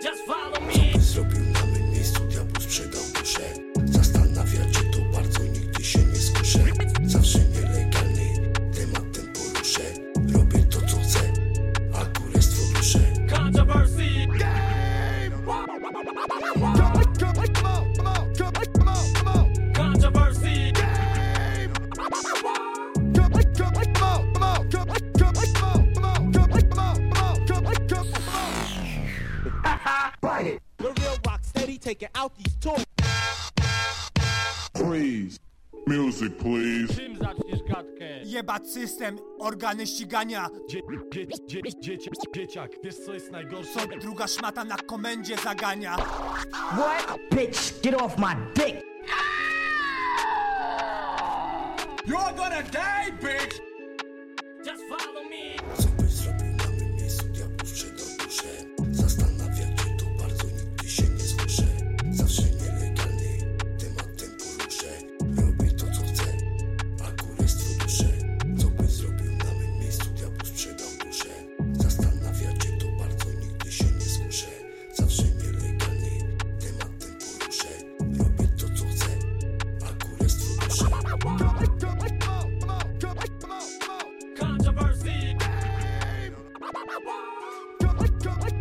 Just follow me. Taking out these toys. Freeze. Music, please. Czym zaczniesz gadkę? Jebać system, organy ścigania Dzie, dzie, dzie, dzieciak, dzieciak, wiesz co jest najgorsze? Co druga szmata na komendzie zagania What? Bitch, get off my dick! You're gonna die, bitch! go.